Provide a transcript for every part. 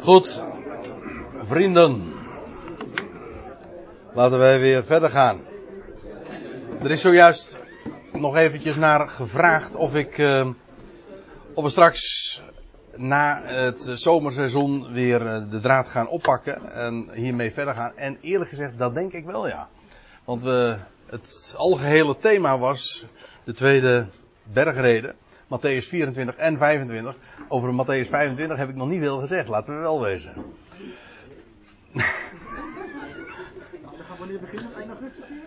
Goed, vrienden. Laten wij weer verder gaan. Er is zojuist nog eventjes naar gevraagd of ik, uh, of we straks na het zomerseizoen weer uh, de draad gaan oppakken en hiermee verder gaan. En eerlijk gezegd, dat denk ik wel ja. Want we, het algehele thema was de tweede bergreden. Matthäus 24 en 25. Over Matthäus 25 heb ik nog niet veel gezegd, laten we wel wezen. Wanneer beginnen? 1 augustus hier?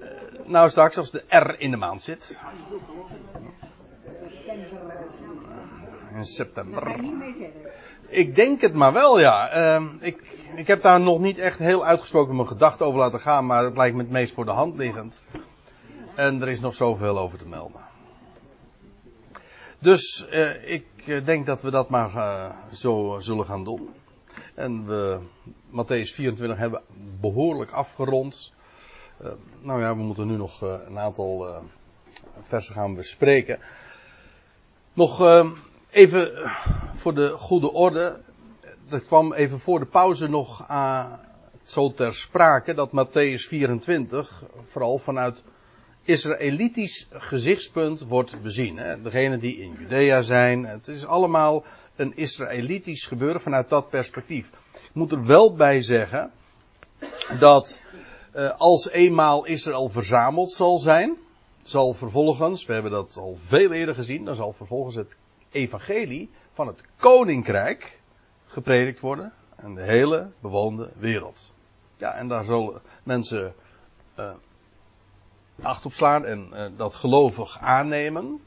Uh, nou, straks als de R in de maand zit. In september. Ik denk het maar wel, ja. Uh, ik, ik heb daar nog niet echt heel uitgesproken mijn gedachten over laten gaan, maar het lijkt me het meest voor de hand liggend. En er is nog zoveel over te melden. Dus uh, ik eh, denk dat we dat maar uh, zo zullen gaan doen. En we Matthäus 24 hebben behoorlijk afgerond. Uh, nou ja, we moeten nu nog een aantal versen gaan bespreken. Nog even voor de goede orde. Er kwam even voor de pauze nog zo ter sprake dat Matthäus 24 vooral vanuit Israëlitisch gezichtspunt wordt bezien. Hè. Degene die in Judea zijn, het is allemaal een Israëlitisch gebeuren vanuit dat perspectief. Ik moet er wel bij zeggen dat uh, als eenmaal Israël verzameld zal zijn, zal vervolgens, we hebben dat al veel eerder gezien, dan zal vervolgens het evangelie van het koninkrijk gepredikt worden aan de hele bewoonde wereld. Ja, en daar zullen mensen uh, acht op slaan en uh, dat gelovig aannemen.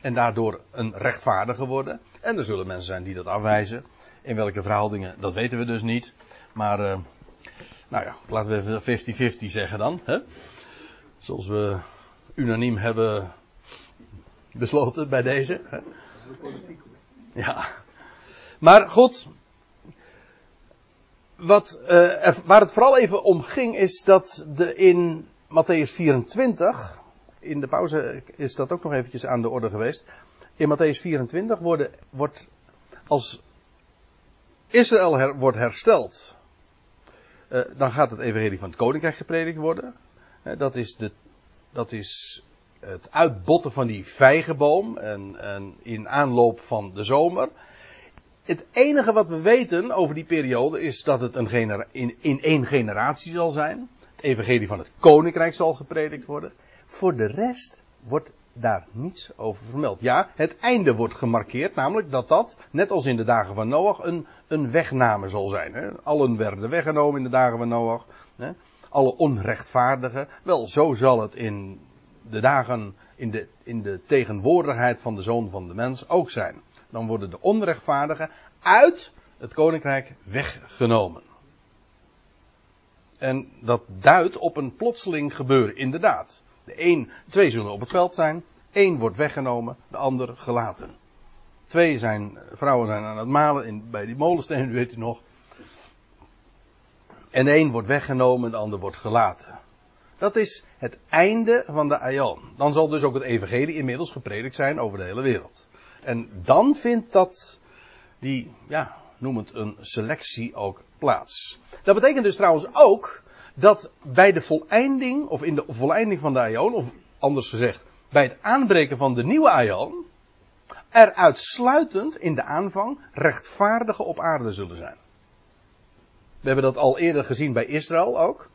En daardoor een rechtvaardige worden. En er zullen mensen zijn die dat afwijzen. In welke verhoudingen, dat weten we dus niet. Maar, uh, nou ja, laten we even 50-50 zeggen dan. Hè? Zoals we unaniem hebben besloten bij deze. Hè? Ja. Maar goed. Wat, er, waar het vooral even om ging is dat de in Matthäus 24, in de pauze is dat ook nog eventjes aan de orde geweest. In Matthäus 24 worden, wordt als Israël wordt hersteld, uh, dan gaat het evangelie van het koninkrijk gepredikt worden. Uh, dat, is de, dat is het uitbotten van die vijgenboom en, en in aanloop van de zomer. Het enige wat we weten over die periode is dat het een in één generatie zal zijn evangelie van het koninkrijk zal gepredikt worden. Voor de rest wordt daar niets over vermeld. Ja, het einde wordt gemarkeerd, namelijk dat dat, net als in de dagen van Noach, een, een wegname zal zijn. Hè. Allen werden weggenomen in de dagen van Noach. Hè. Alle onrechtvaardigen. Wel, zo zal het in de dagen, in de, in de tegenwoordigheid van de zoon van de mens ook zijn. Dan worden de onrechtvaardigen uit het koninkrijk weggenomen. En dat duidt op een plotseling gebeuren, inderdaad. De een, twee zullen op het veld zijn, één wordt weggenomen, de ander gelaten. Twee zijn, vrouwen zijn aan het malen in, bij die molensteen, weet u nog. En één wordt weggenomen, de ander wordt gelaten. Dat is het einde van de Aion. Dan zal dus ook het evangelie inmiddels gepredikt zijn over de hele wereld. En dan vindt dat, die, ja, noem het een selectie ook plaats. Dat betekent dus trouwens ook dat bij de voleinding, of in de voleinding van de Aion, of anders gezegd, bij het aanbreken van de nieuwe Aion, er uitsluitend in de aanvang rechtvaardigen op aarde zullen zijn. We hebben dat al eerder gezien bij Israël ook.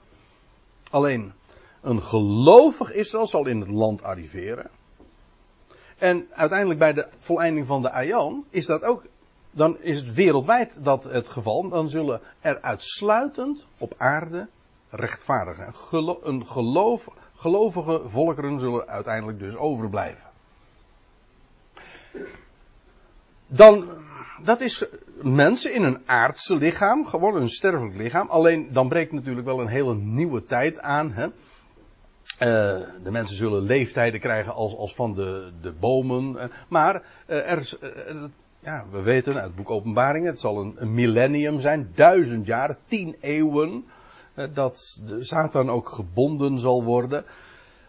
Alleen een gelovig Israël zal in het land arriveren. En uiteindelijk bij de voleinding van de Aion is dat ook dan is het wereldwijd dat het geval. Dan zullen er uitsluitend op aarde rechtvaardigen. Een geloof, gelovige volkeren zullen uiteindelijk dus overblijven. Dan, dat is mensen in een aardse lichaam, gewoon een sterfelijk lichaam. Alleen dan breekt natuurlijk wel een hele nieuwe tijd aan. Hè? Uh, de mensen zullen leeftijden krijgen als, als van de, de bomen. Maar uh, er, uh, ja, we weten uit het boek Openbaringen, het zal een, millennium zijn, duizend jaar, tien eeuwen, eh, dat de Satan ook gebonden zal worden.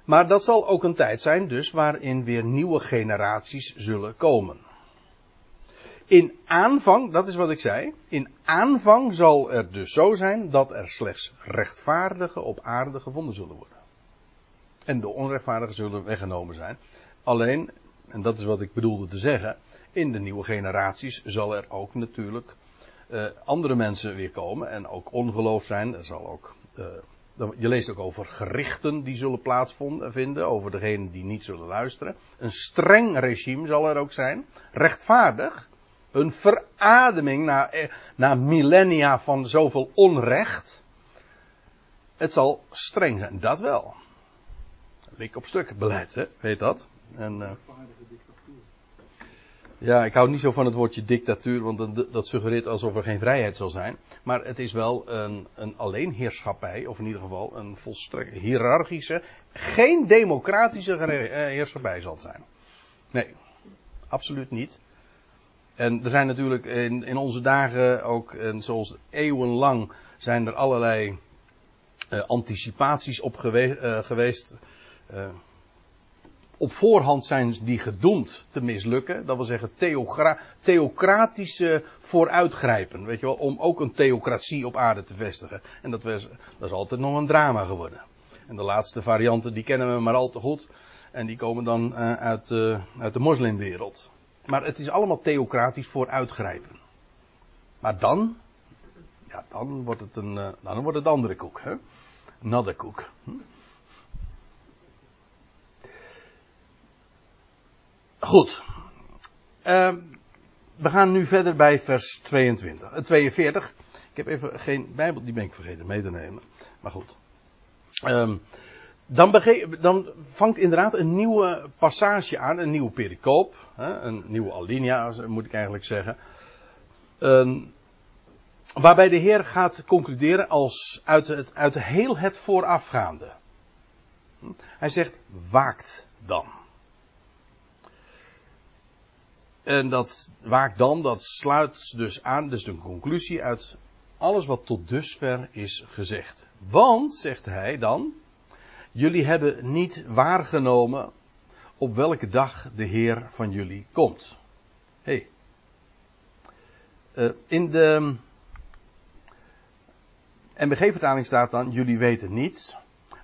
Maar dat zal ook een tijd zijn dus waarin weer nieuwe generaties zullen komen. In aanvang, dat is wat ik zei, in aanvang zal er dus zo zijn dat er slechts rechtvaardigen op aarde gevonden zullen worden. En de onrechtvaardigen zullen weggenomen zijn. Alleen, en dat is wat ik bedoelde te zeggen, in de nieuwe generaties zal er ook natuurlijk uh, andere mensen weer komen en ook ongeloof zijn. Er zal ook, uh, je leest ook over gerichten die zullen plaatsvinden, over degenen die niet zullen luisteren. Een streng regime zal er ook zijn, rechtvaardig. Een verademing na, eh, na millennia van zoveel onrecht. Het zal streng zijn, dat wel. Lik op stuk beleid, hè? weet dat. En, uh, ja, ik hou niet zo van het woordje dictatuur, want dat suggereert alsof er geen vrijheid zal zijn. Maar het is wel een, een alleenheerschappij, of in ieder geval een volstrekt hiërarchische, geen democratische eh, heerschappij zal het zijn. Nee, absoluut niet. En er zijn natuurlijk in, in onze dagen ook, en zoals eeuwenlang, zijn er allerlei uh, anticipaties op uh, geweest. Uh, op voorhand zijn die gedoemd te mislukken. Dat wil zeggen theocratische vooruitgrijpen. Weet je wel, om ook een theocratie op aarde te vestigen. En dat, was, dat is altijd nog een drama geworden. En de laatste varianten die kennen we maar al te goed. En die komen dan uh, uit, uh, uit de moslimwereld. Maar het is allemaal theocratisch vooruitgrijpen. Maar dan, ja, dan wordt het een, uh, dan wordt het andere koek, hè? Another koek. Hm? Goed. Uh, we gaan nu verder bij vers 22, uh, 42. Ik heb even geen Bijbel, die ben ik vergeten mee te nemen. Maar goed. Um, dan, dan, vangt inderdaad een nieuwe passage aan, een nieuwe pericoop, hè, een nieuwe alinea moet ik eigenlijk zeggen. Um, waarbij de Heer gaat concluderen als uit, het, uit heel het voorafgaande. Hij zegt, waakt dan. En dat waakt dan, dat sluit dus aan, dus de conclusie uit alles wat tot dusver is gezegd. Want, zegt hij dan, jullie hebben niet waargenomen op welke dag de Heer van jullie komt. Hey. Uh, in de MBG-vertaling staat dan, jullie weten niets.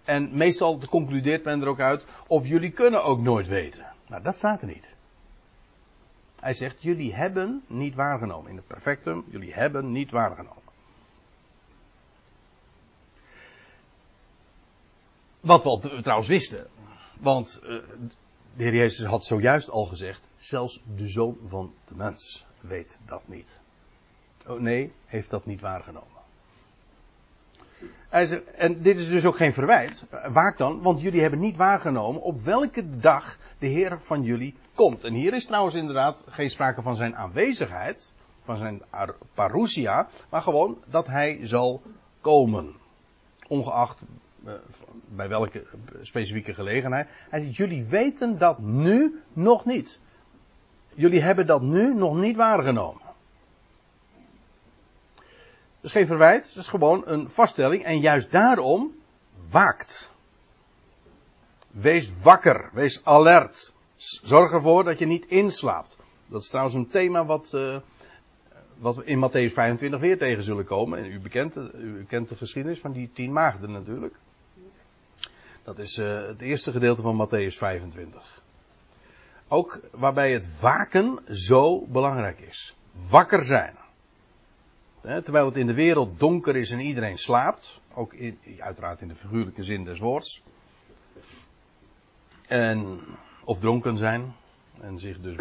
En meestal concludeert men er ook uit, of jullie kunnen ook nooit weten. Nou, dat staat er niet. Hij zegt, jullie hebben niet waargenomen. In het perfectum, jullie hebben niet waargenomen. Wat we al trouwens wisten. Want uh, de Heer Jezus had zojuist al gezegd, zelfs de zoon van de mens weet dat niet. Oh nee, heeft dat niet waargenomen. Hij zegt, en dit is dus ook geen verwijt. Waak dan, want jullie hebben niet waargenomen op welke dag de Heer van jullie komt. En hier is trouwens inderdaad geen sprake van zijn aanwezigheid, van zijn parousia, maar gewoon dat hij zal komen. Ongeacht uh, bij welke specifieke gelegenheid. Hij zegt, jullie weten dat nu nog niet. Jullie hebben dat nu nog niet waargenomen. Is geen verwijt, het is gewoon een vaststelling en juist daarom waakt. Wees wakker, wees alert. Zorg ervoor dat je niet inslaapt. Dat is trouwens een thema wat, uh, wat we in Matthäus 25 weer tegen zullen komen. En u, u kent de geschiedenis van die tien maagden natuurlijk. Dat is uh, het eerste gedeelte van Matthäus 25. Ook waarbij het waken zo belangrijk is. Wakker zijn. Terwijl het in de wereld donker is en iedereen slaapt. Ook in, uiteraard in de figuurlijke zin des woords. En of dronken zijn. En zich dus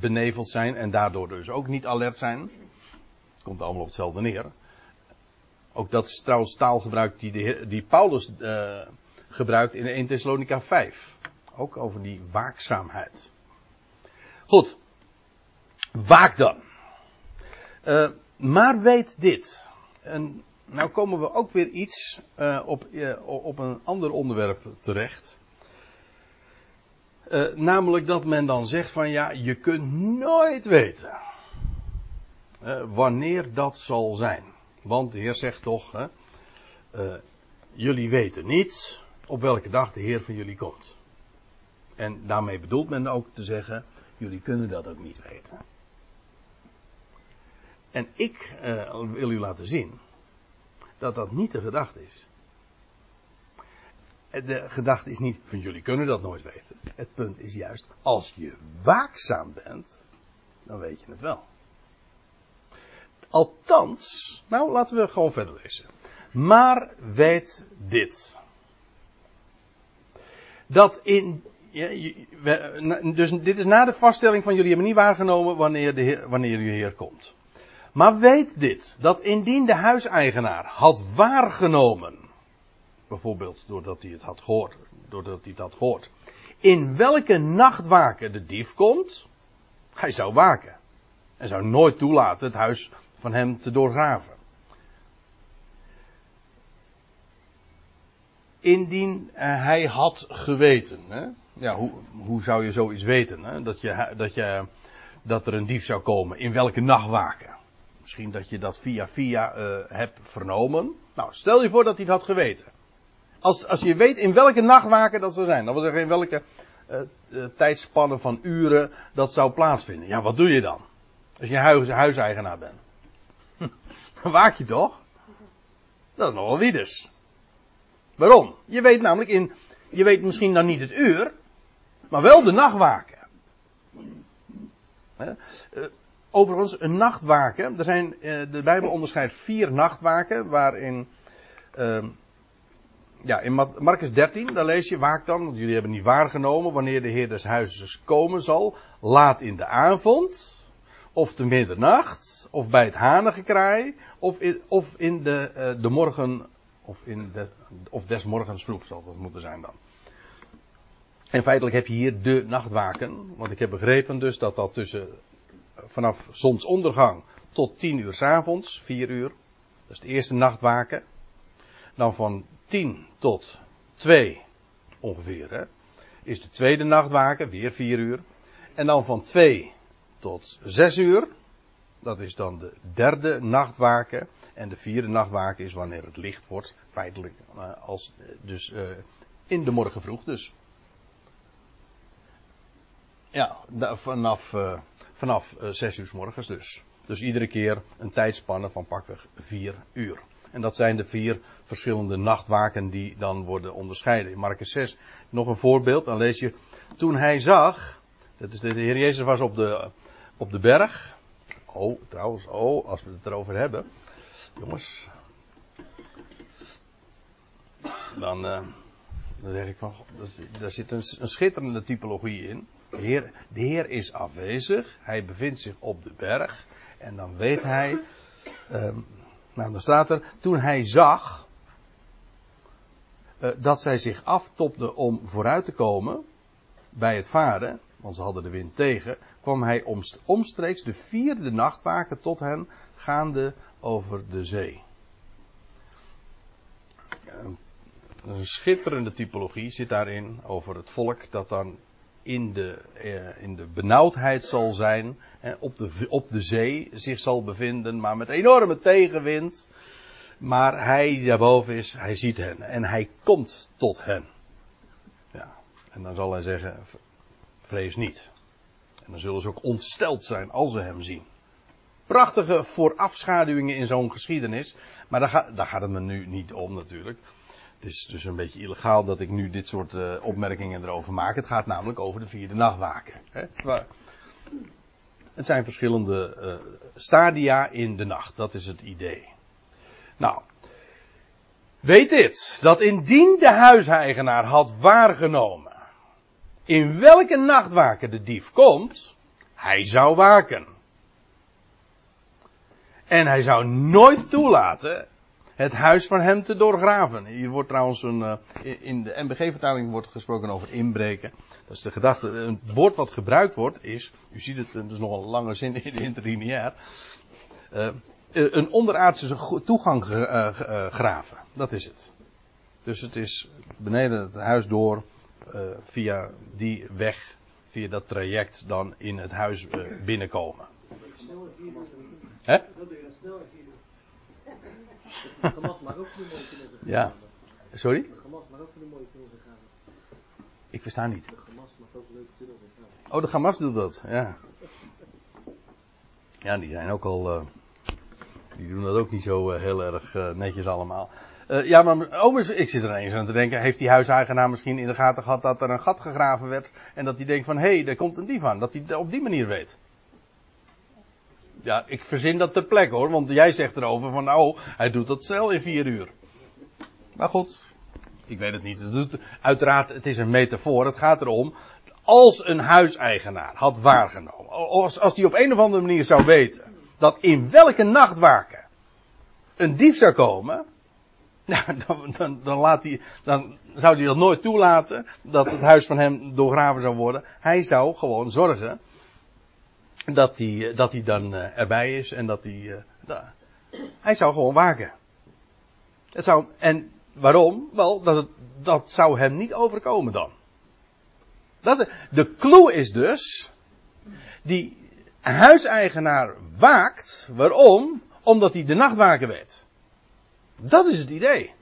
beneveld zijn en daardoor dus ook niet alert zijn. Komt allemaal op hetzelfde neer. Ook dat is trouwens taalgebruik die, die Paulus uh, gebruikt in 1 Thessalonica 5. Ook over die waakzaamheid. Goed. Waak dan. Uh, maar weet dit. En nou komen we ook weer iets uh, op, op een ander onderwerp terecht. Uh, namelijk dat men dan zegt van ja, je kunt nooit weten wanneer dat zal zijn. Want de Heer zegt toch, jullie weten niet op welke dag de Heer van jullie komt. En daarmee bedoelt men ook te zeggen, jullie kunnen dat ook niet weten. En ik uh, wil u laten zien dat dat niet de gedachte is. De gedachte is niet van jullie kunnen dat nooit weten. Het punt is juist, als je waakzaam bent, dan weet je het wel. Althans, nou laten we gewoon verder lezen. Maar weet dit. Dat in. Dus dit is na de vaststelling van jullie hebben niet waargenomen wanneer, de wanneer uw Heer komt. Maar weet dit, dat indien de huiseigenaar had waargenomen, bijvoorbeeld doordat hij het had gehoord, doordat hij het had gehoord, in welke nachtwaken de dief komt, hij zou waken. En zou nooit toelaten het huis van hem te doorgraven. Indien uh, hij had geweten. Hè? Ja, hoe, hoe zou je zoiets weten? Hè? Dat, je, dat, je, dat er een dief zou komen. In welke nachtwaken? Misschien dat je dat via via uh, hebt vernomen. Nou, stel je voor dat hij het had geweten. Als, als je weet in welke nachtwaken dat zou zijn. Dan wil zeggen in welke uh, tijdspannen van uren dat zou plaatsvinden. Ja, wat doe je dan? Als je huis, huiseigenaar bent. Dan waak je toch? Dat is nogal wieders. Waarom? Je weet namelijk in, je weet misschien dan niet het uur, maar wel de nachtwaken. Uh, overigens, een nachtwaken, er zijn, uh, de Bijbel onderscheidt vier nachtwaken, waarin, uh, ja, in Marcus 13, daar lees je, waak dan, want jullie hebben niet waargenomen wanneer de Heer des huizes komen zal, laat in de avond, of te middernacht, of bij het hanengekraai, of in, of in de, uh, de morgen, of, in de, of des morgens vroeg zal dat moeten zijn dan. En feitelijk heb je hier de nachtwaken, want ik heb begrepen dus dat dat tussen vanaf zonsondergang tot 10 uur s avonds, 4 uur, dat is de eerste nachtwaken. Dan van 10 tot 2 ongeveer, hè, is de tweede nachtwaken, weer 4 uur. En dan van 2 tot 6 uur, dat is dan de derde nachtwaken. En de vierde nachtwaken is wanneer het licht wordt, feitelijk, als, dus uh, in de morgen vroeg dus. Ja, vanaf, vanaf uh, 6 uur s morgens dus. Dus iedere keer een tijdspanne van pakweg 4 uur. En dat zijn de vier verschillende nachtwaken die dan worden onderscheiden. In Marcus 6 nog een voorbeeld. Dan lees je, toen hij zag, dat is de Heer Jezus was op de, op de berg. Oh, trouwens, oh, als we het erover hebben. Jongens. Dan, uh, dan zeg ik van, daar zit een, een schitterende typologie in. De heer, de heer is afwezig. Hij bevindt zich op de berg. En dan weet hij, um, nou dan staat er, toen hij zag uh, dat zij zich aftopte om vooruit te komen bij het varen, want ze hadden de wind tegen, kwam hij omstreeks de vierde nachtwaken tot hen, gaande over de zee. Een schitterende typologie zit daarin over het volk dat dan in de, eh, in de benauwdheid zal zijn, op, de, op de zee zich zal bevinden, maar met enorme tegenwind. Maar hij die daarboven is, hij ziet hen en hij komt tot hen. Ja, en dan zal hij zeggen, vrees niet. En dan zullen ze ook ontsteld zijn als ze hem zien. Prachtige voorafschaduwingen in zo'n geschiedenis. Maar daar, gaat, daar gaat het me nu niet om natuurlijk. Het is dus een beetje illegaal dat ik nu dit soort uh, opmerkingen erover maak. Het gaat namelijk over de vierde nachtwaken. Hè? Het zijn verschillende uh, stadia in de nacht. Dat is het idee. Nou. Weet dit. Dat indien de huiseigenaar had waargenomen in welke nachtwaken de dief komt, hij zou waken. En hij zou nooit toelaten het huis van hem te doorgraven. Hier wordt trouwens een, uh, in de MBG-vertaling wordt gesproken over inbreken. Dat is de gedachte, het woord wat gebruikt wordt is, u ziet het, het is nog een lange zin in de interlineair, uh, een onderaardse toegang graven. Dat is het. Dus het is beneden het huis door, via die weg, via dat traject dan in het huis binnenkomen. Hè? Dat doe je dan snel Het gemas mag ook voor de mooie Ja. Sorry? Het gemas mag ook voor de mooie tunnels gaan. Ik versta niet. De gemas mag ook leuke tunnels gaan. Oh, de gemas doet dat, ja. Ja, die zijn ook al. Uh, Die doen dat ook niet zo uh, heel erg uh, netjes allemaal. Ja, maar oh, ik zit er eens aan te denken. Heeft die huiseigenaar misschien in de gaten gehad dat er een gat gegraven werd? En dat hij denkt van, hé, hey, daar komt een dief aan. Dat hij op die manier weet. Ja, ik verzin dat ter plekke hoor. Want jij zegt erover van, oh, hij doet dat snel in vier uur. Maar goed, ik weet het niet. Het doet, uiteraard, het is een metafoor. Het gaat erom, als een huiseigenaar had waargenomen. Als, als die op een of andere manier zou weten. Dat in welke nachtwaken een dief zou komen. Nou, dan, dan, dan, laat dan zou hij dat nooit toelaten. Dat het huis van hem doorgraven zou worden. Hij zou gewoon zorgen. Dat hij, dat hij dan uh, erbij is. En dat hij. Uh, hij zou gewoon waken. Het zou, en waarom? Wel, dat, dat zou hem niet overkomen dan. Dat, de clue is dus. Die huiseigenaar waakt. Waarom? Omdat hij de nachtwaker weet. Dat is het idee.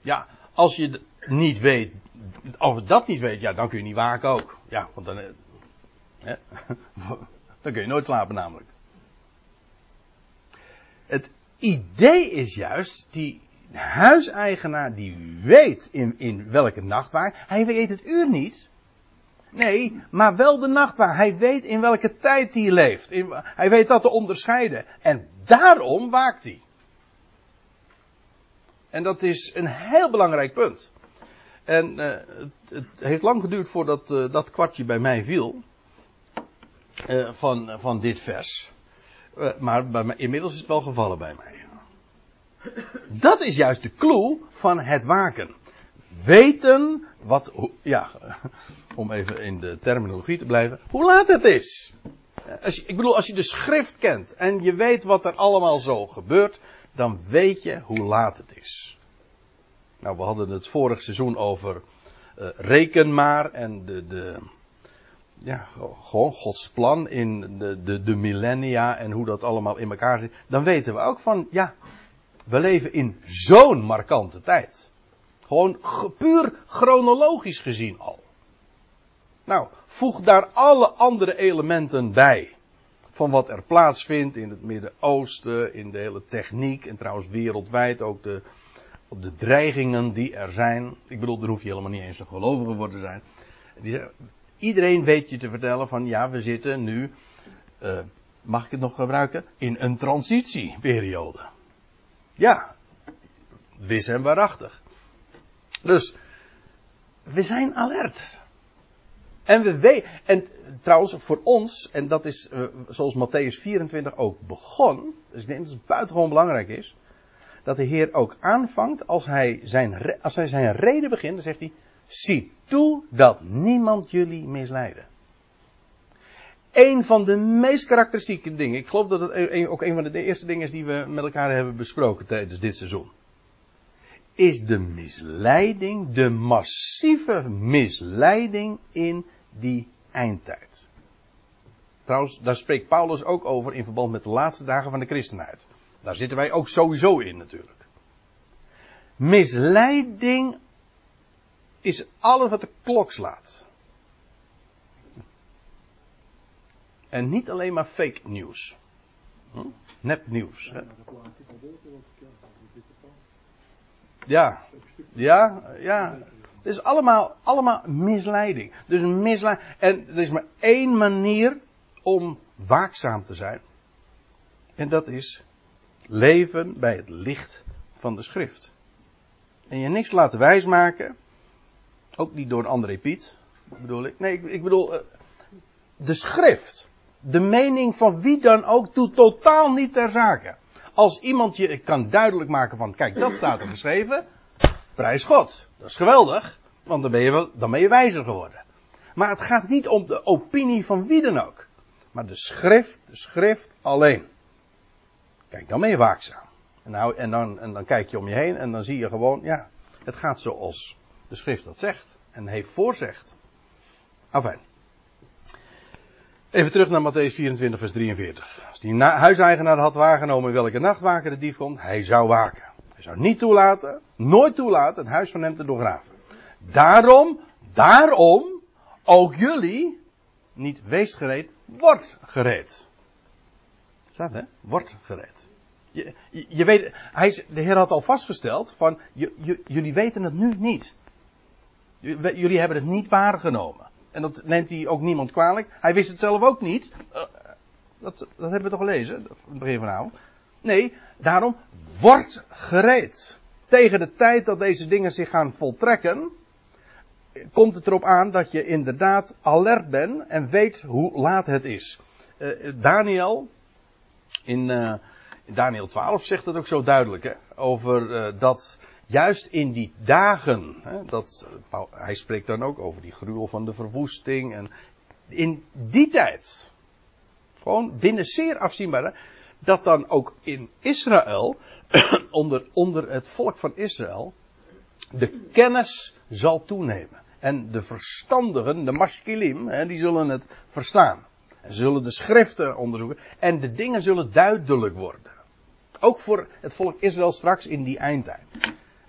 Ja, als je niet weet, of dat niet weet, ja, dan kun je niet waken ook. Ja, want dan, hè, dan kun je nooit slapen namelijk. Het idee is juist, die huiseigenaar die weet in, in welke nachtwaker, hij weet het uur niet. Nee, maar wel de nachtwaker. Hij weet in welke tijd hij leeft. hij weet dat te onderscheiden. En daarom waakt hij. En dat is een heel belangrijk punt. En uh, het, het, heeft lang geduurd voordat uh, dat kwartje bij mij viel. Uh, van, van dit vers. maar bij mij, inmiddels is het wel gevallen bij mij. Dat is juist de clue van het waken. Weten wat, ja, om even in de terminologie te blijven, hoe laat het is. Als je, ik bedoel, als je de schrift kent en je weet wat er allemaal zo gebeurt, dan weet je hoe laat het is. Nou, we hadden het vorig seizoen over uh, reken maar en de, de, ja, gewoon Gods plan in de, de, de millennia en hoe dat allemaal in elkaar zit. Dan weten we ook van, ja, we leven in zo'n markante tijd. Gewoon puur chronologisch gezien al. Nou, voeg daar alle andere elementen bij. Van wat er plaatsvindt in het Midden-Oosten, in de hele techniek en trouwens wereldwijd ook de, de dreigingen die er zijn. Ik bedoel, daar hoef je helemaal niet eens een gelovige voor te zijn. Iedereen weet je te vertellen van ja, we zitten nu, uh, mag ik het nog gebruiken, in een transitieperiode. Ja, wis en waarachtig. Dus, we zijn alert. En we weten, en trouwens voor ons, en dat is uh, zoals Matthäus 24 ook begon, dus ik denk dat het buitengewoon belangrijk is, dat de Heer ook aanvangt als hij zijn, als hij zijn reden begint, dan zegt hij, zie toe dat niemand jullie misleiden. Een van de meest karakteristieke dingen, ik geloof dat het ook een van de eerste dingen is die we met elkaar hebben besproken tijdens dit seizoen is de misleiding, de massieve misleiding in die eindtijd. Trouwens, daar spreekt Paulus ook over in verband met de laatste dagen van de christenheid. Daar zitten wij ook sowieso in natuurlijk. Misleiding is alles wat de klok slaat. En niet alleen maar fake nieuws. Hm? Nepnieuws. Hè? Ja, ja, ja. Het is allemaal, allemaal misleiding. Dus misleiding. En er is maar één manier om waakzaam te zijn. En dat is leven bij het licht van de schrift. En je niks laten wijsmaken. Ook niet door André Piet. Bedoel ik. Nee, ik, ik bedoel. Eh, de schrift. De mening van wie dan ook doet totaal niet ter zake. Als iemand je kan duidelijk maken van, kijk, dat staat er geschreven. Prijs God. Dat is geweldig. Want dan ben je, dan ben je wijzer geworden. Maar het gaat niet om de opinie van wie dan ook. Maar de schrift, de schrift alleen. Kijk, dan ben je waakzaam. En, nou, en, dan, en dan kijk je om je heen en dan zie je gewoon, ja, het gaat zoals de schrift dat zegt. En heeft voorzegd. Afijn. Even terug naar Matthäus 24, vers 43. Als die huiseigenaar had waargenomen in welke nachtwaker de dief komt, hij zou waken. Hij zou niet toelaten, nooit toelaten, het huis van hem te doorgraven. Daarom, daarom, ook jullie, niet wees gereed, wordt gereed. Staat hè? Wordt gereed. Je, je, je weet, hij, de Heer had al vastgesteld van, jullie weten het nu niet. Jullie hebben het niet waargenomen. En dat neemt hij ook niemand kwalijk. Hij wist het zelf ook niet. Uh, dat, dat hebben we toch gelezen, het begin vanavond. Nee, daarom wordt gereed. Tegen de tijd dat deze dingen zich gaan voltrekken, komt het erop aan dat je inderdaad alert bent en weet hoe laat het is. Uh, Daniel, in, in, Daniel 12 zegt het ook zo duidelijk, hè, over dat juist in die dagen, hè, dat, hij spreekt dan ook over die gruwel van de verwoesting, en in die tijd, gewoon binnen zeer afzienbare, dat dan ook in Israël, onder, onder het volk van Israël, de kennis zal toenemen. En de verstandigen, de maskilim, die zullen het verstaan. En zullen de schriften onderzoeken. En de dingen zullen duidelijk worden. Ook voor het volk Israël straks in die eindtijd.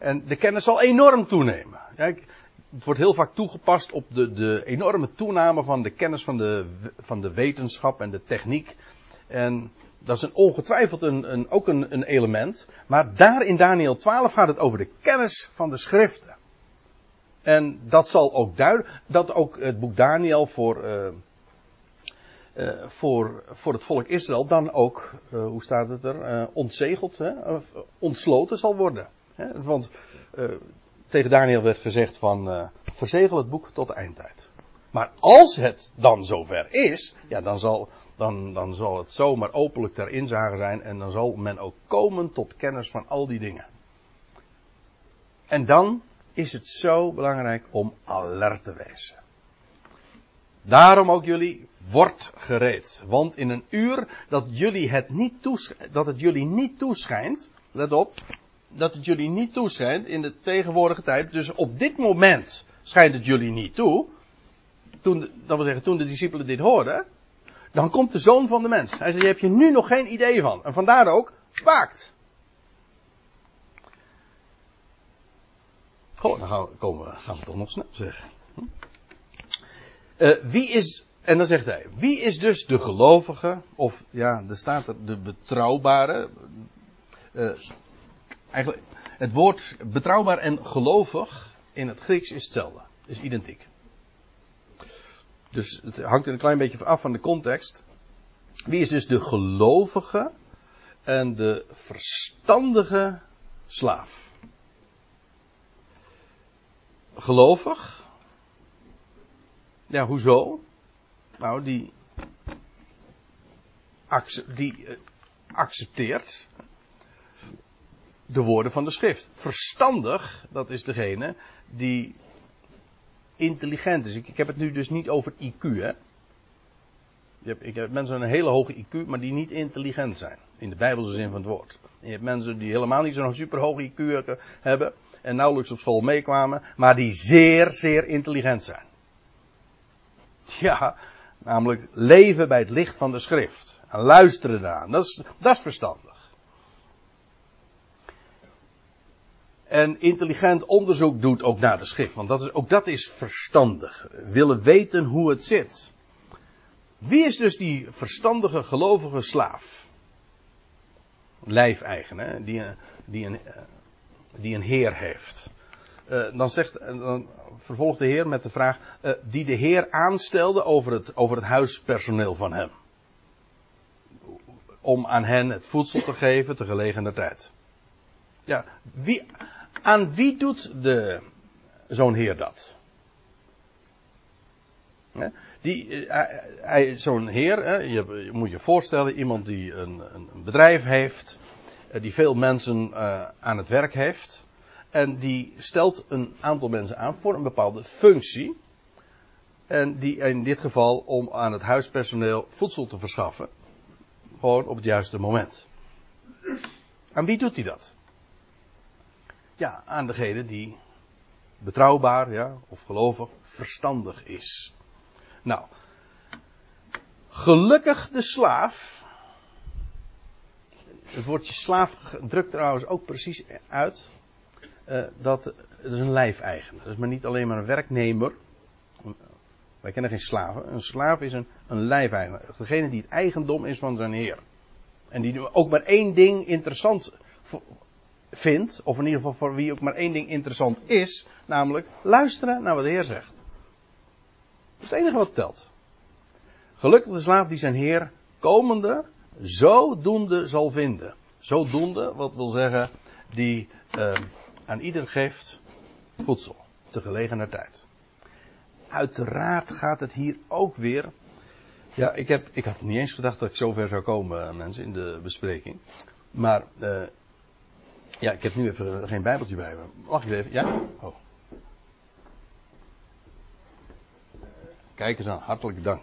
En de kennis zal enorm toenemen. Kijk, het wordt heel vaak toegepast op de, de enorme toename van de kennis van de, van de wetenschap en de techniek. En dat is een ongetwijfeld een, ook een, een element. Maar daar in Daniel 12 gaat het over de kennis van de schriften. En dat zal ook duiden, dat ook het boek Daniel voor, uh, uh, voor, voor het volk Israël dan ook, uh, hoe staat het er, ontzegeld, hè, ontsloten zal worden. Want tegen Daniel werd gezegd van, verzegel het boek tot eindtijd. Maar als het dan zover is, ja, dan zal, dan, dan zal het zomaar openlijk ter inzage zijn en dan zal men ook komen tot kennis van al die dingen. En dan is het zo belangrijk om alert te wezen. Daarom ook jullie, wordt gereed. Want in een uur dat, jullie het niet dat het jullie niet toeschijnt, let op, dat het jullie niet toeschijnt in de tegenwoordige tijd, dus op dit moment schijnt het jullie niet toe, toen, dat wil zeggen, toen de discipelen dit hoorden, dan komt de zoon van de mens. Hij zei, je hebt je nu nog geen idee van. En vandaar ook, waakt. Goh, dan gaan we, komen, gaan toch nog snel zeggen. Uh, wie is, en dan zegt hij, wie is dus de gelovige, of ja, er staat er de betrouwbare. Uh, eigenlijk, het woord betrouwbaar en gelovig in het Grieks is hetzelfde, is identiek. Dus het hangt een klein beetje af van de context. Wie is dus de gelovige en de verstandige slaaf? Gelovig? Ja, hoezo? Nou, die, die eh, accepteert de woorden van de schrift. Verstandig, dat is degene die intelligent is. Ik, ik heb het nu dus niet over IQ, hè. Je hebt, ik heb mensen een hele hoge IQ, maar die niet intelligent zijn. In de Bijbelse zin van het woord. Je hebt mensen die helemaal niet zo'n superhoge IQ hebben. En nauwelijks op school meekwamen. Maar die zeer, zeer intelligent zijn. Ja, namelijk leven bij het licht van de schrift. En luisteren eraan. Dat is, dat is verstandig. En intelligent onderzoek doet ook naar de schrift. Want dat is, ook dat is verstandig. Willen weten hoe het zit. Wie is dus die verstandige gelovige slaaf? Lijfeigen, Die, die, een, die een heer heeft. Uh, dan, zegt, dan vervolgt de heer met de vraag, uh, die de heer aanstelde over het, over het huispersoneel van hem. Om aan hen het voedsel te geven te gelegener tijd. Ja, wie, aan wie doet de, zo'n heer dat? Die, eh, zo'n heer, je, moet je voorstellen, iemand die een, een bedrijf heeft, eh, die veel mensen uh, aan het werk heeft, en die stelt een aantal mensen aan voor een bepaalde functie. En die in dit geval om aan het huispersoneel voedsel te verschaffen. Gewoon op het juiste moment. Aan wie doet hij dat? Ja, aan degene die betrouwbaar, ja, of gelovig, verstandig is. Nou, gelukkig de slaaf. Het woordje slaaf drukt trouwens ook precies uit. Uh, dat het is een lijfeigenaar. Is maar niet alleen maar een werknemer. Wij kennen geen slaven. Een slaaf is een, een lijfeigenaar. Degene die het eigendom is van zijn heer. En die ook maar één ding interessant vindt, of in ieder geval voor wie ook maar één ding interessant is, namelijk luisteren naar wat de Heer zegt. Dat is het enige wat telt. Gelukkig de slaaf die zijn Heer komende zodoende zal vinden. Zodoende, wat wil zeggen, die uh, aan ieder geeft voedsel, te gelegener tijd. Uiteraard gaat het hier ook weer. Ja, ik, heb, ik had niet eens gedacht dat ik zover zou komen, eh, mensen, in de bespreking. Maar, uh, ja, ik heb nu even geen Bijbeltje bij me. Mag ik even? Ja? Oh. Kijk eens aan, hartelijk dank.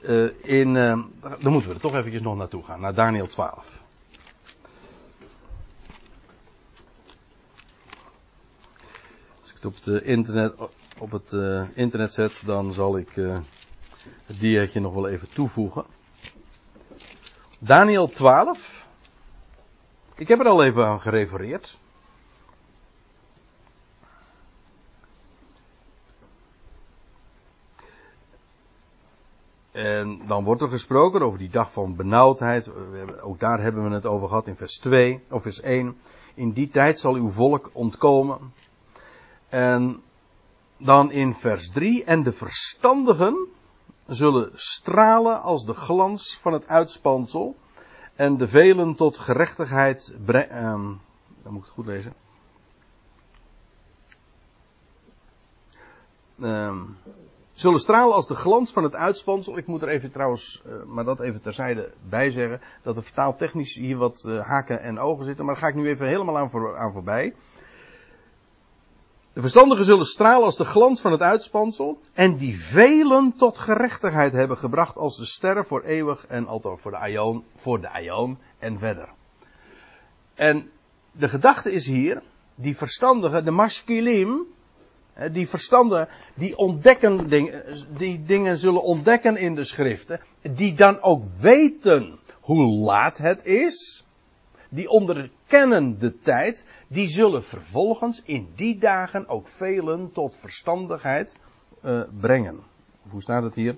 Uh, in, uh, dan moeten we er toch eventjes nog naartoe gaan, naar Daniel 12. Als ik het op het internet, op het, uh, internet zet, dan zal ik het diaatje nog wel even toevoegen. Daniel 12. Ik heb er al even aan gerefereerd. En dan wordt er gesproken over die dag van benauwdheid. Ook daar hebben we het over gehad in vers 2 of vers 1. In die tijd zal uw volk ontkomen. En dan in vers 3. En de verstandigen zullen stralen als de glans van het uitspansel. En de velen tot gerechtigheid brengen. Um, dan moet ik het goed lezen. Um, zullen stralen als de glans van het uitspansel. Ik moet er even trouwens, uh, maar dat even terzijde bij zeggen, dat de vertaaltechnisch hier wat uh, haken en ogen zitten, maar daar ga ik nu even helemaal aan, voor, aan voorbij. De verstandigen zullen stralen als de glans van het uitspansel en die velen tot gerechtigheid hebben gebracht als de sterren voor eeuwig en altijd voor de aion, voor de en verder. En de gedachte is hier, die verstandigen, de masculim, die verstanden, die ontdekken dingen, die dingen zullen ontdekken in de schriften, die dan ook weten hoe laat het is, die onderkennen de tijd, die zullen vervolgens in die dagen ook velen tot verstandigheid uh, brengen. Hoe staat het hier?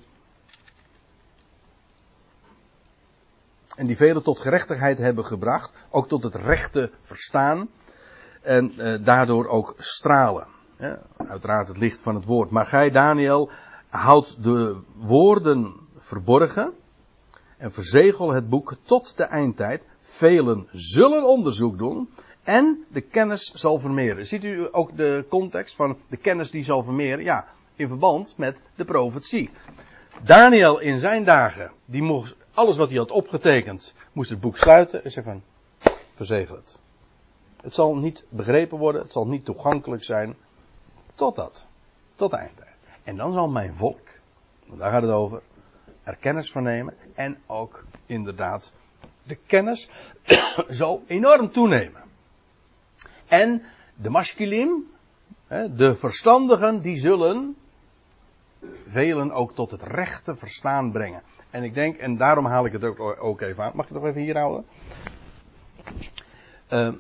En die velen tot gerechtigheid hebben gebracht, ook tot het rechte verstaan en uh, daardoor ook stralen. Uiteraard het licht van het woord. Maar gij, Daniel, houdt de woorden verborgen en verzegel het boek tot de eindtijd. Velen zullen onderzoek doen en de kennis zal vermeren. Ziet u ook de context van de kennis die zal vermeren? Ja, in verband met de profetie. Daniel in zijn dagen, die mocht alles wat hij had opgetekend, moest het boek sluiten en zei van, het. Het zal niet begrepen worden, het zal niet toegankelijk zijn, Totdat. Tot eind. En dan zal mijn volk, want daar gaat het over, er kennis van nemen. En ook inderdaad, de kennis zal enorm toenemen. En de masculim, de verstandigen, die zullen velen ook tot het rechte verstaan brengen. En ik denk, en daarom haal ik het ook, even aan. Mag ik het nog even hier houden? Uh,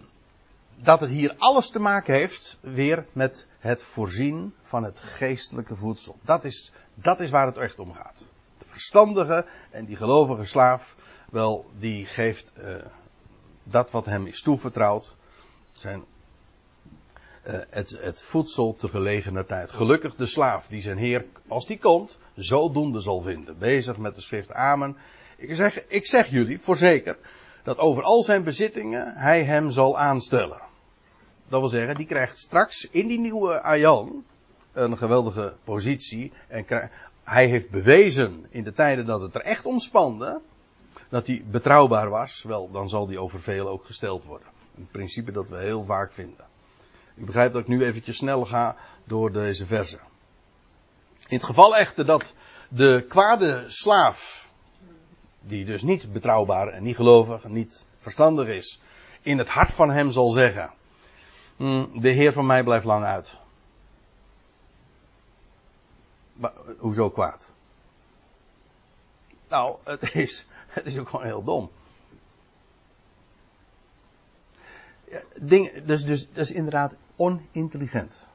dat het hier alles te maken heeft weer met het voorzien van het geestelijke voedsel. Dat is, dat is waar het echt om gaat. De verstandige en die gelovige slaaf, wel, die geeft uh, dat wat hem is toevertrouwd, zijn, uh, het, het voedsel te gelegener tijd. Gelukkig de slaaf die zijn heer, als die komt, zodoende zal vinden. Bezig met de schrift Amen. Ik zeg, ik zeg jullie, voorzeker, dat over al zijn bezittingen hij hem zal aanstellen. Dat wil zeggen, die krijgt straks in die nieuwe Ayan een geweldige positie. En hij heeft bewezen in de tijden dat het er echt om spande, dat hij betrouwbaar was. Wel, dan zal die over veel ook gesteld worden. Een principe dat we heel vaak vinden. Ik begrijp dat ik nu eventjes snel ga door deze versen. In het geval echter dat de kwade slaaf, die dus niet betrouwbaar en niet gelovig en niet verstandig is, in het hart van hem zal zeggen: Mm, de Heer van mij blijft lang uit. Maar, hoezo kwaad? Nou, het is, het is ook gewoon heel dom. Ja, ding, dus, dus, dat is inderdaad onintelligent.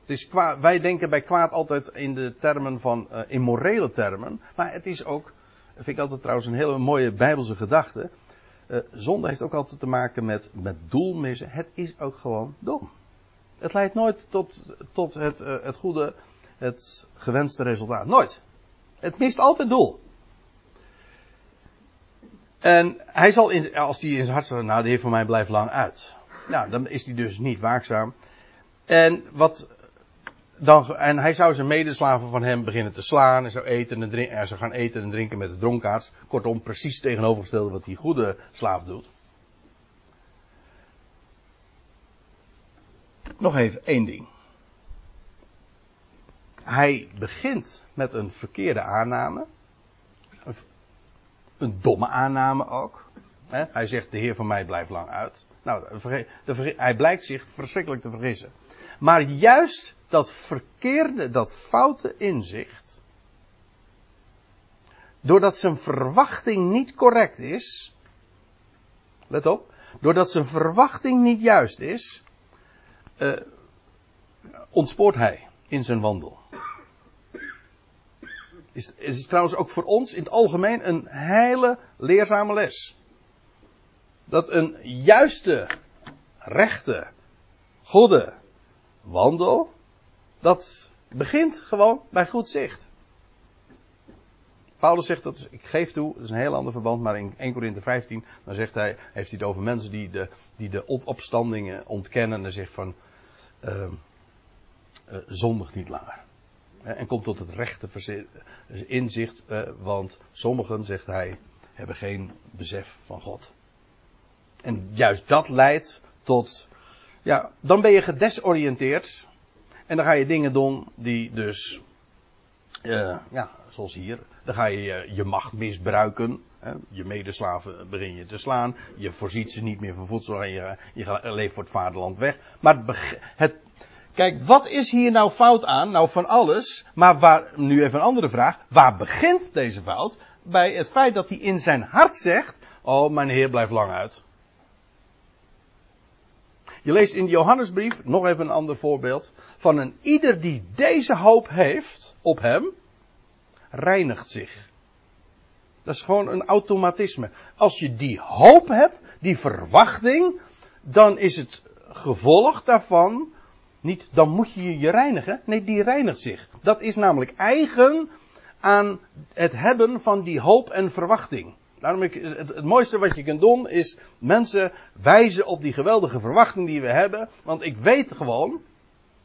Het is wij denken bij kwaad altijd in de termen van, uh, in morele termen, maar het is ook vind ik altijd trouwens een hele mooie bijbelse gedachte. Uh, zonde heeft ook altijd te maken met, met doelmissen. Het is ook gewoon dom. Het leidt nooit tot, tot het, uh, het goede, het gewenste resultaat. Nooit. Het mist altijd doel. En hij zal, in, als hij in zijn hart zegt, nou de Heer van mij blijft lang uit. Nou, dan is hij dus niet waakzaam. En wat dan, en hij zou zijn medeslaven van hem beginnen te slaan. En zou, eten en drinken, gaan eten en drinken met de dronkaards. Kortom, precies tegenovergestelde wat die goede slaaf doet. Nog even één ding. Hij begint met een verkeerde aanname. Een, domme aanname ook. Hij zegt, de Heer van mij blijft lang uit. Nou, hij blijkt zich verschrikkelijk te vergissen. Maar juist dat verkeerde, dat foute inzicht, doordat zijn verwachting niet correct is, let op, doordat zijn verwachting niet juist is, uh, ontspoort hij in zijn wandel. Is, is trouwens ook voor ons in het algemeen een hele leerzame les. Dat een juiste, rechte, goede wandel, dat begint gewoon bij goed zicht. Paulus zegt dat, ik geef toe, dat is een heel ander verband, maar in 1 Corinthië 15, dan zegt hij, heeft hij het over mensen die de, die de opstandingen ontkennen en zegt van, uh, uh, zondig niet langer. En komt tot het rechte inzicht, uh, want sommigen, zegt hij, hebben geen besef van God. En juist dat leidt tot ja, dan ben je gedesoriënteerd. En dan ga je dingen doen die dus, ja, zoals hier, dan ga je je macht misbruiken. Je medeslaven begin je te slaan. Je voorziet ze niet meer van voedsel en je, leeft voor het vaderland weg. Maar het, kijk, wat is hier nou fout aan? Nou, van alles. Maar waar, nu even een andere vraag. Waar begint deze fout? Bij het feit dat hij in zijn hart zegt, oh, mijn heer blijft lang uit. Je leest in de Johannesbrief, nog even een ander voorbeeld, van een ieder die deze hoop heeft op hem, reinigt zich. Dat is gewoon een automatisme. Als je die hoop hebt, die verwachting, dan is het gevolg daarvan niet, dan moet je je reinigen. Nee, die reinigt zich. Dat is namelijk eigen aan het hebben van die hoop en verwachting. Daarom ik, het, het, mooiste wat je kunt doen is mensen wijzen op die geweldige verwachting die we hebben. Want ik weet gewoon,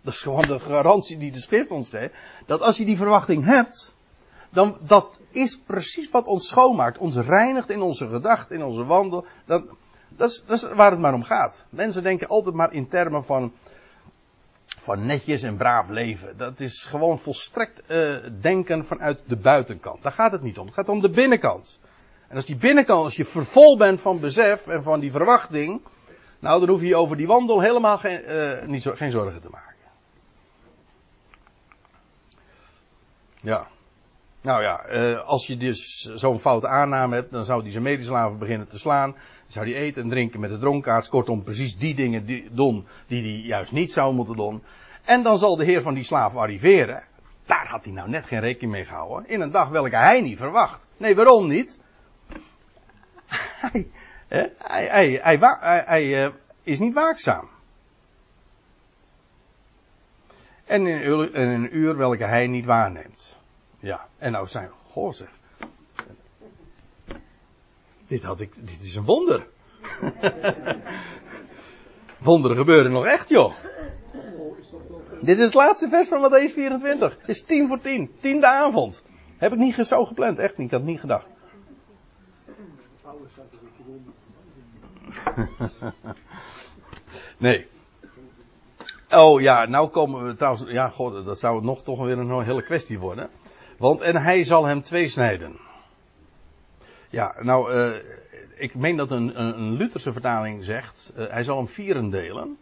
dat is gewoon de garantie die de schrift ons geeft, dat als je die verwachting hebt, dan dat is precies wat ons schoonmaakt. Ons reinigt in onze gedachten, in onze wandel. Dat, dat, is, dat is waar het maar om gaat. Mensen denken altijd maar in termen van, van netjes en braaf leven. Dat is gewoon volstrekt uh, denken vanuit de buitenkant. Daar gaat het niet om. Het gaat om de binnenkant. En als die binnenkant, als je vervol bent van besef en van die verwachting, nou dan hoef je over die wandel helemaal geen, uh, niet zo, geen zorgen te maken. Ja. Nou ja, uh, als je dus zo'n foute aanname hebt, dan zou die zijn medeslaven beginnen te slaan. Zou die eten en drinken met de dronkaards. Kortom, precies die dingen die, doen die hij juist niet zou moeten doen. En dan zal de heer van die slaaf arriveren. Daar had hij nou net geen rekening mee gehouden. In een dag welke hij niet verwacht. Nee, waarom niet? hij, hij, hij, hij, hij uh, is niet waakzaam. En in, een, uur welke hij niet waarneemt. Ja, en nou zijn zeg. Dit had ik, dit is een wonder. Wonderen gebeuren nog echt, joh. Dit is het laatste vers van Matthäus 24. Het is tien voor tien. Tiende avond. Heb ik niet zo gepland. Echt niet. Ik had niet gedacht. nee. Oh ja, nou komen we trouwens. Ja, god, dat zou nog toch weer een hele kwestie worden. Want en hij zal hem twee snijden. Ja, nou, uh, ik meen dat een, een, Lutherse vertaling zegt. Uh, hij zal hem vieren delen.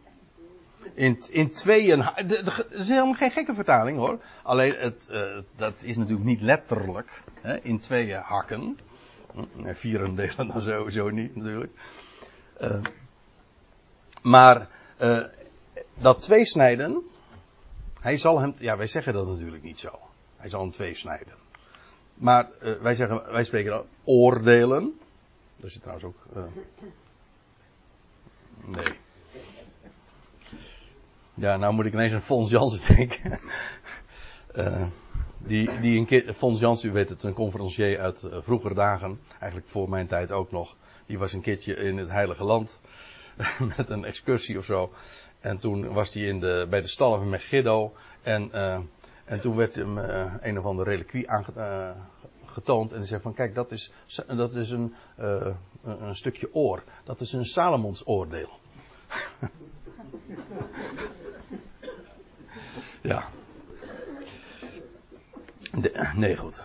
In, in tweeën. Dat is helemaal geen gekke vertaling hoor. Alleen, het, uh, dat is natuurlijk niet letterlijk. Hè, in tweeën hakken. Hm, vieren delen dan sowieso niet natuurlijk. Maar dat tweesnijden, hij zal hem, ja wij zeggen dat natuurlijk niet zo. Hij zal hem twee snijden. Maar uh, wij zeggen, wij spreken dan oordelen. Dat is trouwens ook. Uh, nee. Ja, nou moet ik ineens aan Fons Jansen denken. uh, die, die een keer, Fons Jansen, u weet het, een conferencier uit vroegere dagen. Eigenlijk voor mijn tijd ook nog. Die was een keertje in het Heilige Land. met een excursie of zo. En toen was hij in de, bij de stallen van Megiddo. En, en toen werd hem een of andere reliquie aangetoond. en zei van kijk, dat is, dat is een, een, een stukje oor. Dat is een Salomons oordeel. ja. Nee, goed.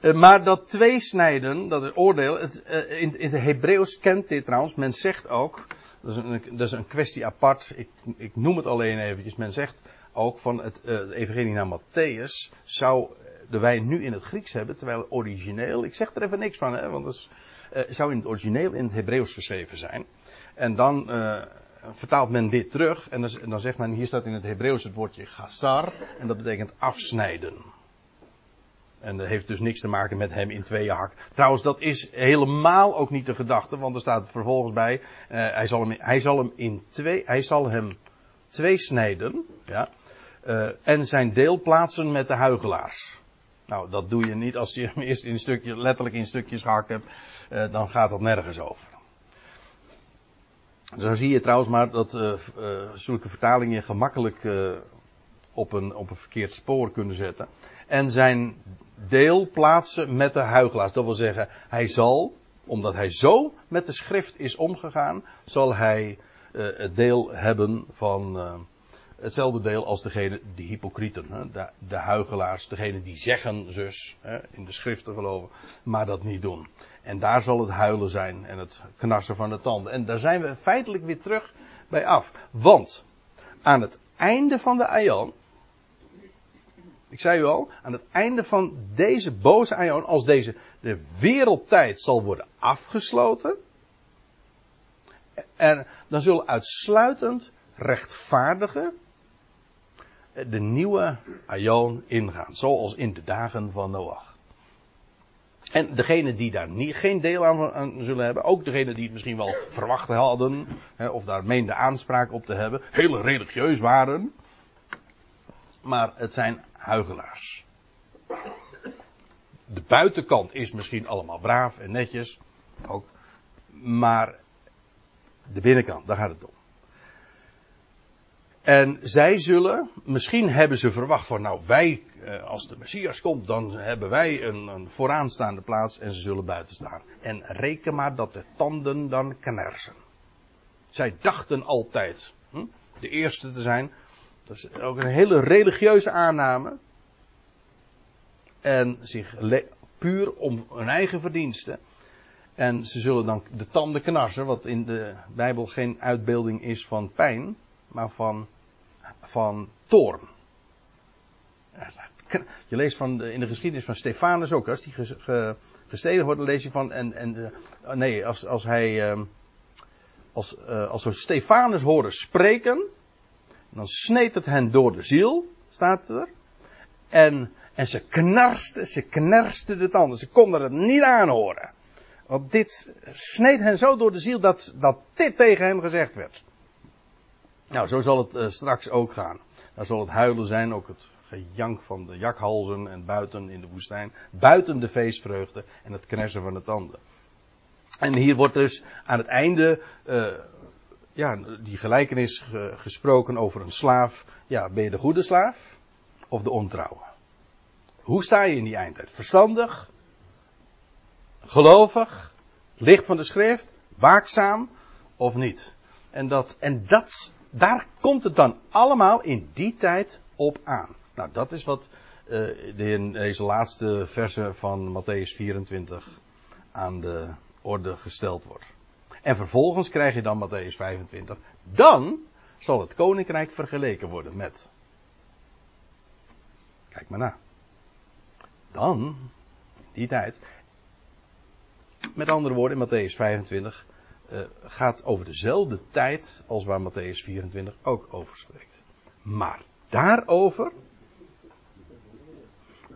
Uh, maar dat tweesnijden, dat is oordeel, het, uh, in, in het Hebreeuws kent dit trouwens. Men zegt ook, dat is een, dat is een kwestie apart, ik, ik noem het alleen eventjes. Men zegt ook van het, het evangelie naar Matthäus zou de wij nu in het Grieks hebben, terwijl origineel, ik zeg er even niks van, hè, want het is, zou in het origineel in het Hebreeuws geschreven zijn. En dan vertaalt men dit terug en dan, zegt men, hier staat in het Hebreeuws het woordje gazar en dat betekent afsnijden. En dat heeft dus niks te maken met hem in tweeën hak. Trouwens, dat is helemaal ook niet de gedachte, want er staat vervolgens bij, uh, hij, zal hem, hij zal hem in twee, hij zal hem twee snijden, ja, en zijn deel plaatsen met de huigelaars. Nou, dat doe je niet als je hem eerst in stukje, letterlijk in stukjes gehakt hebt, uh, dan gaat dat nergens over. Zo zie je trouwens maar dat uh, uh, zulke vertalingen gemakkelijk op, een, op een verkeerd spoor kunnen zetten. En zijn deel plaatsen met de huigelaars. Dat wil zeggen, hij zal, omdat hij zo met de schrift is omgegaan, zal hij het deel hebben van hetzelfde deel als degene, de hypocrieten, hè, de, de huigelaars, degene die zeggen zus hè, in de schriften geloven, maar dat niet doen. En daar zal het huilen zijn en het knarsen van de tanden. En daar zijn we feitelijk weer terug bij af. Want aan het einde van de aion, ik zei u al, aan het einde van deze boze aion, als deze de wereldtijd zal worden afgesloten, en dan zullen uitsluitend rechtvaardigen de nieuwe aion ingaan, zoals in de dagen van Noach. En degene die daar niet, geen deel aan, zullen hebben, ook degene die het misschien wel verwacht hadden, hè, of daar meende aanspraak op te hebben, heel religieus waren, maar het zijn huigelaars. De buitenkant is misschien allemaal braaf en netjes, ook, maar de binnenkant, daar gaat het om. En zij zullen, misschien hebben ze verwacht van, nou wij, eh, als de Messias komt, dan hebben wij een, een vooraanstaande plaats en ze zullen buiten staan. En reken maar dat de tanden dan knersen. Zij dachten altijd hm, de eerste te zijn. Dat is ook een hele religieuze aanname. En zich puur om hun eigen verdiensten. En ze zullen dan de tanden knarsen, wat in de Bijbel geen uitbeelding is van pijn, maar van van toorn. Je leest van in de geschiedenis van Stefanus ook, als die ge, wordt, dan lees je van, en, en uh, nee, als, als hij, uh, als, uh, als we Stefanus horen spreken, dan sneed het hen door de ziel, staat er. En, en ze knarsten, ze knarsten de tanden, ze konden het niet aanhoren. Want dit sneed hen zo door de ziel dat, dat dit tegen hem gezegd werd. Nou, zo zal het uh, straks ook gaan. Dan zal het huilen zijn, ook het gejank van de jakhalzen en buiten in de woestijn. Buiten de feestvreugde en het knersen van de tanden. En hier wordt dus aan het einde, uh, ja, die gelijkenis gesproken over een slaaf. Ja, ben je de goede slaaf of de ontrouwe? Hoe sta je in die eindtijd? Verstandig? Gelovig? Licht van de schrift? Waakzaam? Of niet? En dat, en dat daar komt het dan allemaal in die tijd op aan. Nou, dat is wat in deze laatste verse van Matthäus 24 aan de orde gesteld wordt. En vervolgens krijg je dan Matthäus 25. Dan zal het koninkrijk vergeleken worden met. Kijk maar na. Dan, in die tijd. Met andere woorden, in Matthäus 25 uh, gaat over dezelfde tijd als waar Matthäus 24 ook over spreekt. Maar daarover,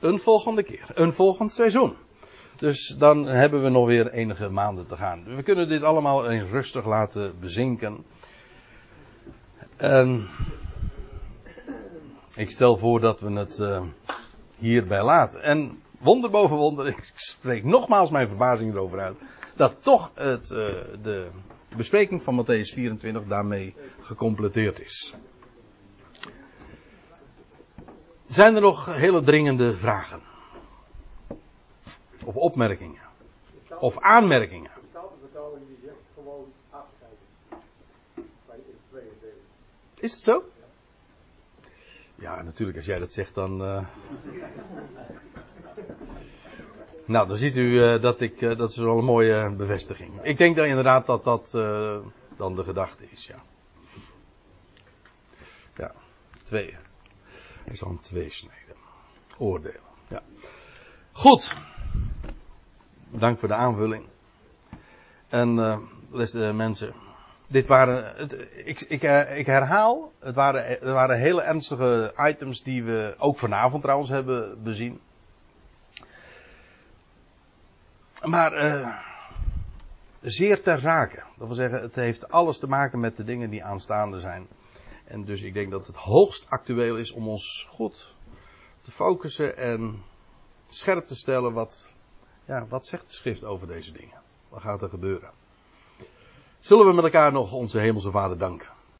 een volgende keer. Een volgend seizoen. Dus dan hebben we nog weer enige maanden te gaan. We kunnen dit allemaal eens rustig laten bezinken. En ik stel voor dat we het uh, hierbij laten. En wonder boven wonder, ik spreek nogmaals mijn verbazing erover uit. Dat toch het, uh, de bespreking van Matthäus 24 daarmee gecompleteerd is. Zijn er nog hele dringende vragen? Of opmerkingen? Of aanmerkingen? Is het zo? Ja, natuurlijk, als jij dat zegt, dan. Uh... nou, dan ziet u uh, dat ik. Uh, dat is wel een mooie bevestiging. Ik denk dan inderdaad dat dat dan de gedachte is, ja. Ja, twee. Hij zal een twee snijden. Oordelen, ja. Goed. Dank voor de aanvulling. En, uh, mensen. Dit waren, het, ik, ik, ik, herhaal, het waren, het waren hele ernstige items die we ook vanavond trouwens hebben bezien. Maar uh, zeer ter zake. Dat wil zeggen, het heeft alles te maken met de dingen die aanstaande zijn. En dus ik denk dat het hoogst actueel is om ons goed te focussen en scherp te stellen wat, ja, wat zegt de schrift over deze dingen. Wat gaat er gebeuren? Zullen we met elkaar nog onze hemelse vader danken?